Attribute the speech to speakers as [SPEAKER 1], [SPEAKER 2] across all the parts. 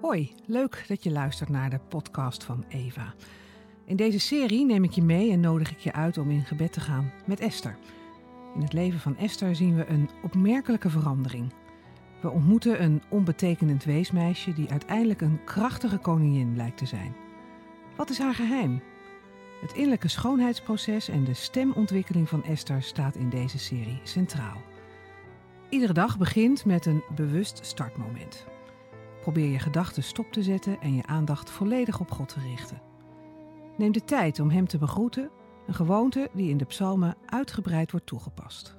[SPEAKER 1] Hoi, leuk dat je luistert naar de podcast van Eva. In deze serie neem ik je mee en nodig ik je uit om in gebed te gaan met Esther. In het leven van Esther zien we een opmerkelijke verandering. We ontmoeten een onbetekenend weesmeisje die uiteindelijk een krachtige koningin blijkt te zijn. Wat is haar geheim? Het innerlijke schoonheidsproces en de stemontwikkeling van Esther staat in deze serie centraal. Iedere dag begint met een bewust startmoment. Probeer je gedachten stop te zetten en je aandacht volledig op God te richten. Neem de tijd om Hem te begroeten, een gewoonte die in de psalmen uitgebreid wordt toegepast.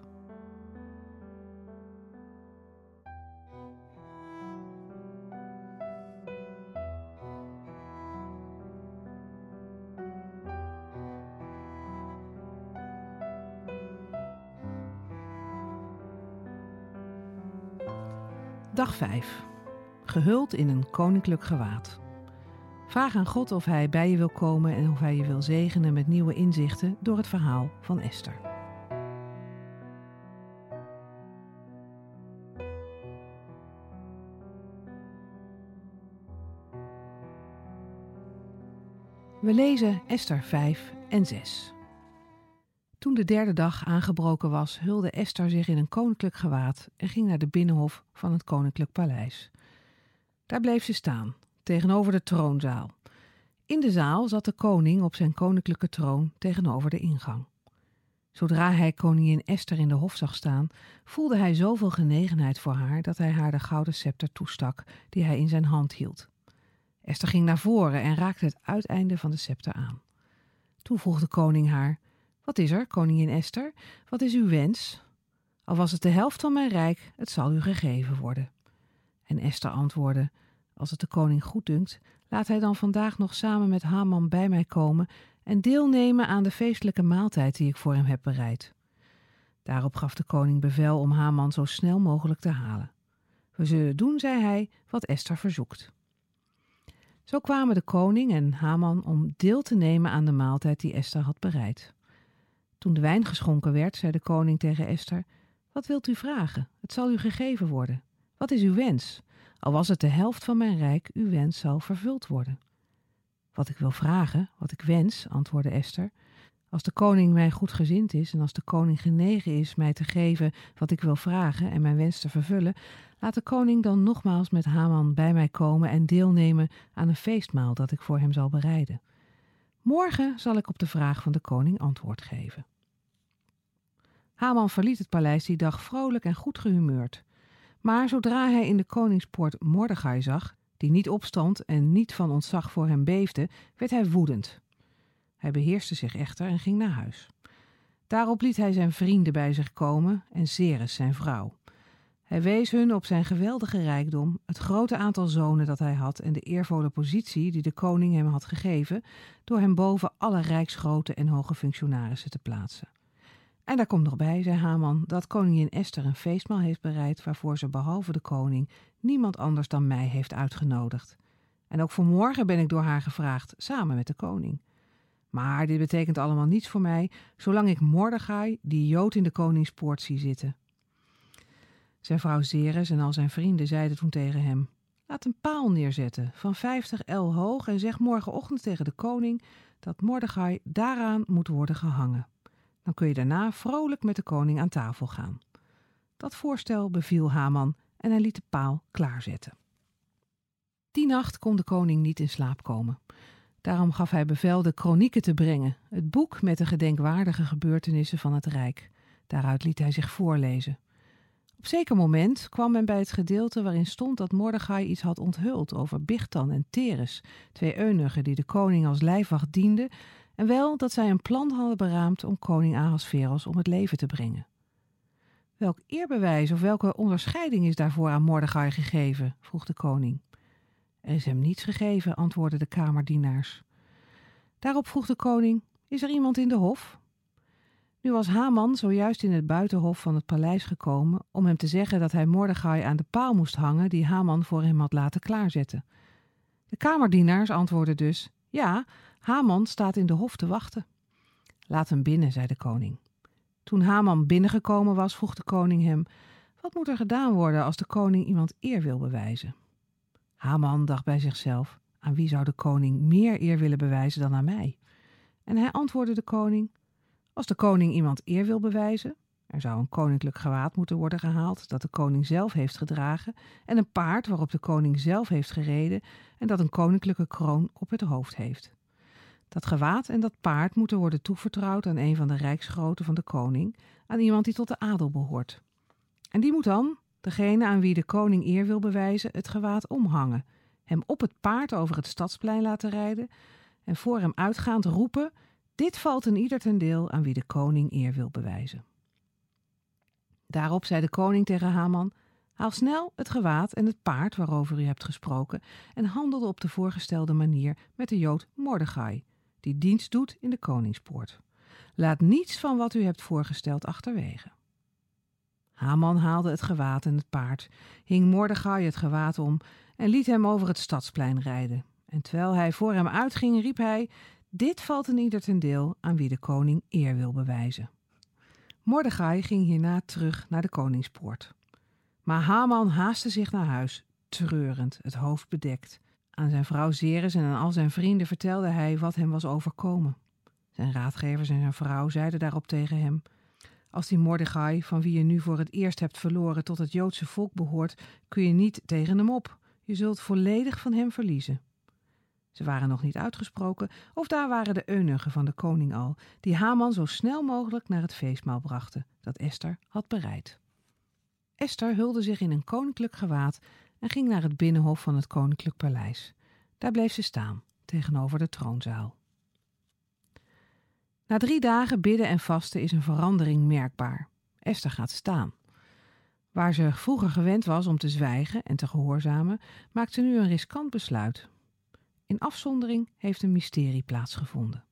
[SPEAKER 1] Dag 5. Gehuld in een koninklijk gewaad. Vraag aan God of Hij bij je wil komen en of Hij je wil zegenen met nieuwe inzichten door het verhaal van Esther. We lezen Esther 5 en 6. Toen de derde dag aangebroken was, hulde Esther zich in een koninklijk gewaad en ging naar de binnenhof van het koninklijk paleis. Daar bleef ze staan, tegenover de troonzaal. In de zaal zat de koning op zijn koninklijke troon tegenover de ingang. Zodra hij koningin Esther in de hof zag staan, voelde hij zoveel genegenheid voor haar dat hij haar de gouden scepter toestak die hij in zijn hand hield. Esther ging naar voren en raakte het uiteinde van de scepter aan. Toen vroeg de koning haar: Wat is er, koningin Esther? Wat is uw wens? Al was het de helft van mijn rijk, het zal u gegeven worden. En Esther antwoordde: Als het de koning goeddunkt, laat hij dan vandaag nog samen met Haman bij mij komen en deelnemen aan de feestelijke maaltijd die ik voor hem heb bereid. Daarop gaf de koning bevel om Haman zo snel mogelijk te halen. We zullen doen, zei hij, wat Esther verzoekt. Zo kwamen de koning en Haman om deel te nemen aan de maaltijd die Esther had bereid. Toen de wijn geschonken werd, zei de koning tegen Esther: Wat wilt u vragen? Het zal u gegeven worden. Wat is uw wens? Al was het de helft van mijn rijk, uw wens zal vervuld worden. Wat ik wil vragen, wat ik wens, antwoordde Esther. Als de koning mij goedgezind is en als de koning genegen is mij te geven wat ik wil vragen en mijn wens te vervullen, laat de koning dan nogmaals met Haman bij mij komen en deelnemen aan een feestmaal dat ik voor hem zal bereiden. Morgen zal ik op de vraag van de koning antwoord geven. Haman verliet het paleis die dag vrolijk en goed gehumeurd. Maar zodra hij in de koningspoort Mordechai zag, die niet opstond en niet van ontzag voor hem beefde, werd hij woedend. Hij beheerste zich echter en ging naar huis. Daarop liet hij zijn vrienden bij zich komen en Ceres zijn vrouw. Hij wees hun op zijn geweldige rijkdom, het grote aantal zonen dat hij had en de eervolle positie die de koning hem had gegeven, door hem boven alle rijksgrote en hoge functionarissen te plaatsen. En daar komt nog bij, zei Haman, dat koningin Esther een feestmaal heeft bereid waarvoor ze behalve de koning niemand anders dan mij heeft uitgenodigd. En ook voor morgen ben ik door haar gevraagd, samen met de koning. Maar dit betekent allemaal niets voor mij, zolang ik Mordechai, die Jood in de koningspoort, zie zitten. Zijn vrouw Zeres en al zijn vrienden zeiden toen tegen hem: Laat een paal neerzetten van vijftig el hoog en zeg morgenochtend tegen de koning dat Mordechai daaraan moet worden gehangen. Dan kun je daarna vrolijk met de koning aan tafel gaan. Dat voorstel beviel Haman en hij liet de paal klaarzetten. Die nacht kon de koning niet in slaap komen. Daarom gaf hij bevel de kronieken te brengen, het boek met de gedenkwaardige gebeurtenissen van het Rijk. Daaruit liet hij zich voorlezen. Op zeker moment kwam men bij het gedeelte waarin stond dat Mordechai iets had onthuld over Bichtan en Teres, twee eunuchen die de koning als lijfwacht dienden, en wel dat zij een plan hadden beraamd om koning Ahasveros om het leven te brengen. Welk eerbewijs of welke onderscheiding is daarvoor aan Mordechai gegeven? vroeg de koning. Er is hem niets gegeven, antwoordden de kamerdienaars. Daarop vroeg de koning: Is er iemand in de hof? Nu was Haman zojuist in het buitenhof van het paleis gekomen om hem te zeggen dat hij Mordechai aan de paal moest hangen die Haman voor hem had laten klaarzetten. De kamerdienaars antwoordden dus: Ja, Haman staat in de hof te wachten. Laat hem binnen, zei de koning. Toen Haman binnengekomen was, vroeg de koning hem: Wat moet er gedaan worden als de koning iemand eer wil bewijzen? Haman dacht bij zichzelf: aan wie zou de koning meer eer willen bewijzen dan aan mij? En hij antwoordde de koning: Als de koning iemand eer wil bewijzen, er zou een koninklijk gewaad moeten worden gehaald dat de koning zelf heeft gedragen en een paard waarop de koning zelf heeft gereden en dat een koninklijke kroon op het hoofd heeft. Dat gewaad en dat paard moeten worden toevertrouwd aan een van de rijksgroten van de koning, aan iemand die tot de adel behoort. En die moet dan, degene aan wie de koning eer wil bewijzen, het gewaad omhangen, hem op het paard over het stadsplein laten rijden en voor hem uitgaand roepen: Dit valt een ieder ten deel aan wie de koning eer wil bewijzen. Daarop zei de koning tegen Haman: Haal snel het gewaad en het paard waarover u hebt gesproken en handelde op de voorgestelde manier met de Jood Mordechai, die dienst doet in de koningspoort. Laat niets van wat u hebt voorgesteld achterwege. Haman haalde het gewaad en het paard, hing Mordechai het gewaad om en liet hem over het stadsplein rijden. En terwijl hij voor hem uitging, riep hij: Dit valt een ieder ten deel aan wie de koning eer wil bewijzen. Mordechai ging hierna terug naar de koningspoort. Maar Haman haastte zich naar huis, treurend, het hoofd bedekt. Aan zijn vrouw Zeres en aan al zijn vrienden vertelde hij wat hem was overkomen. Zijn raadgevers en zijn vrouw zeiden daarop tegen hem: Als die Mordechai, van wie je nu voor het eerst hebt verloren, tot het Joodse volk behoort, kun je niet tegen hem op. Je zult volledig van hem verliezen. Ze waren nog niet uitgesproken, of daar waren de eunuchen van de koning al, die Haman zo snel mogelijk naar het feestmaal brachten dat Esther had bereid. Esther hulde zich in een koninklijk gewaad en ging naar het binnenhof van het koninklijk paleis. Daar bleef ze staan, tegenover de troonzaal. Na drie dagen bidden en vasten is een verandering merkbaar. Esther gaat staan. Waar ze vroeger gewend was om te zwijgen en te gehoorzamen, maakt ze nu een riskant besluit. In afzondering heeft een mysterie plaatsgevonden.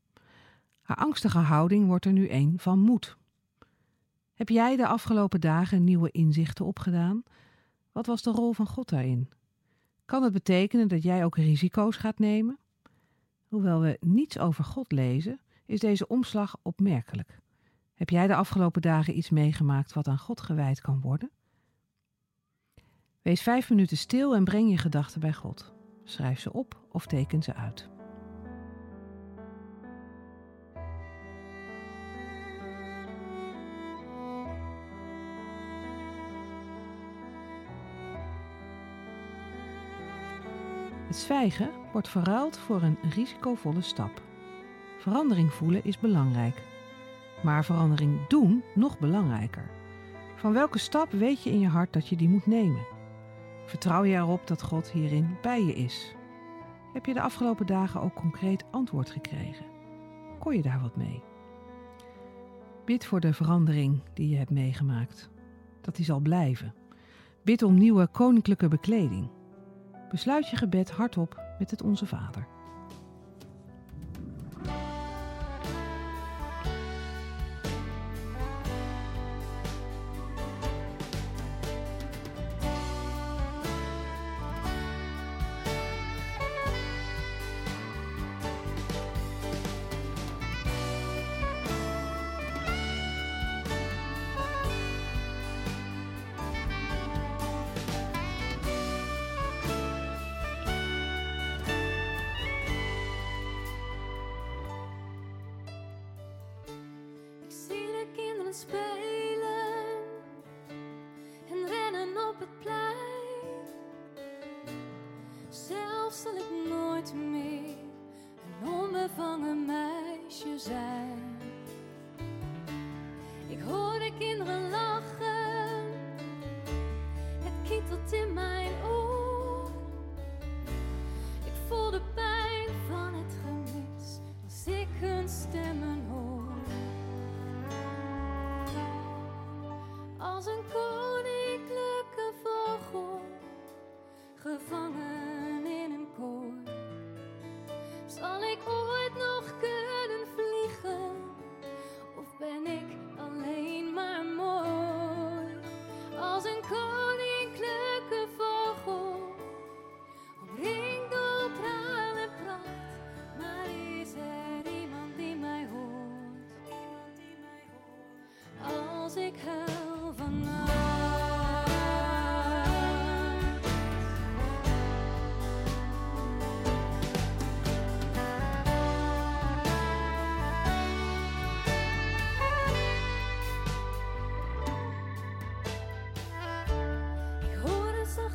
[SPEAKER 1] Haar angstige houding wordt er nu een van moed. Heb jij de afgelopen dagen nieuwe inzichten opgedaan? Wat was de rol van God daarin? Kan het betekenen dat jij ook risico's gaat nemen? Hoewel we niets over God lezen, is deze omslag opmerkelijk. Heb jij de afgelopen dagen iets meegemaakt wat aan God gewijd kan worden? Wees vijf minuten stil en breng je gedachten bij God. Schrijf ze op of teken ze uit. Het zwijgen wordt verruild voor een risicovolle stap. Verandering voelen is belangrijk, maar verandering doen nog belangrijker. Van welke stap weet je in je hart dat je die moet nemen? Vertrouw je erop dat God hierin bij je is? Heb je de afgelopen dagen ook concreet antwoord gekregen? Kon je daar wat mee? Bid voor de verandering die je hebt meegemaakt, dat die zal blijven. Bid om nieuwe koninklijke bekleding. Besluit je gebed hardop met het Onze Vader.
[SPEAKER 2] het plein. Zelf zal ik nooit meer een onbevangen meisje zijn. Ik hoor de kinderen lachen, het kietelt in mijn oor. Ik voel de pijn van het gemis als ik hun stemmen hoor. Als een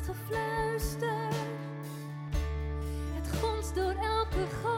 [SPEAKER 2] nachtgefluister. Het gonst door elke gang.